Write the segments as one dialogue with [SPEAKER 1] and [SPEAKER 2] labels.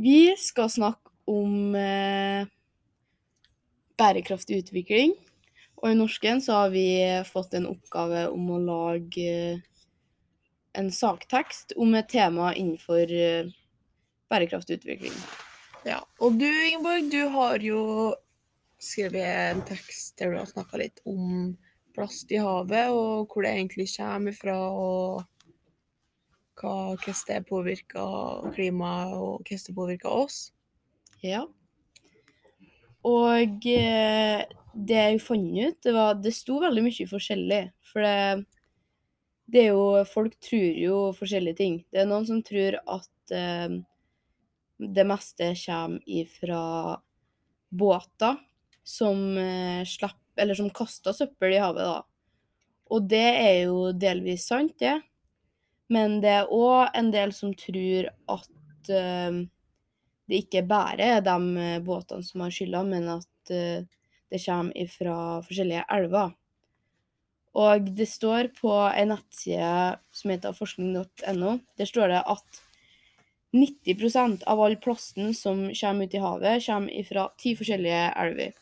[SPEAKER 1] Vi skal snakke om eh, bærekraftig utvikling. Og i norsken så har vi fått en oppgave om å lage eh, en saktekst om et tema innenfor eh, bærekraftig utvikling.
[SPEAKER 2] Ja. Og du, Ingeborg, du har jo skrevet en tekst der du har snakka litt om plast i havet, og hvor det egentlig kommer fra. og hvordan det påvirker klimaet, og hvordan det påvirker oss.
[SPEAKER 1] Ja. Og eh, det jeg fant ut, det var Det sto veldig mye forskjellig. For det, det er jo Folk tror jo forskjellige ting. Det er noen som tror at eh, det meste kommer ifra båter som eh, slapp Eller som kaster søppel i havet, da. Og det er jo delvis sant, det. Men det er òg en del som tror at uh, det ikke bare er de eh, båtene som har skylda, men at uh, det kommer ifra forskjellige elver. Og det står på ei nettside som heter forskning.no, der står det at 90% av all plasten som kommer ut i havet, kommer ifra ti forskjellige elver.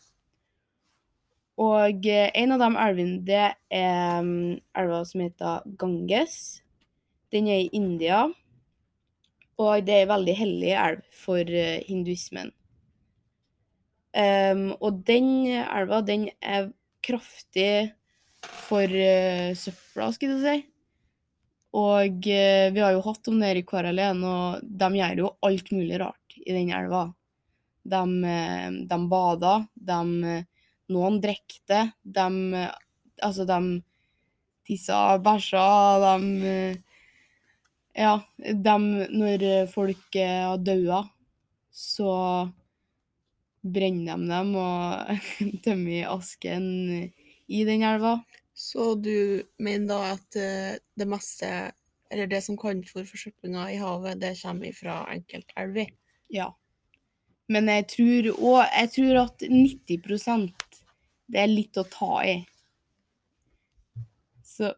[SPEAKER 1] Og en av de elvene, det er mm, elva som heter Ganges. Den er i India. Og det er en veldig hellig elv for eh, hinduismen. Um, og den elva, den er kraftig for uh, søpla, skulle du si. Og uh, vi har jo hatt om det i KRL1, og de gjør jo alt mulig rart i den elva. De, de bader, de Noen drikker det. De Altså, de tisser, bæsjer, de Ja, de Når folk eh, har daua, så brenner de dem og tømmer asken i den elva.
[SPEAKER 2] Så du mener da at eh, det meste, eller det som kan for forsøplinga i havet, det kommer fra enkeltelver?
[SPEAKER 1] Ja. Men jeg tror òg Jeg tror at 90% det er litt å ta i. Så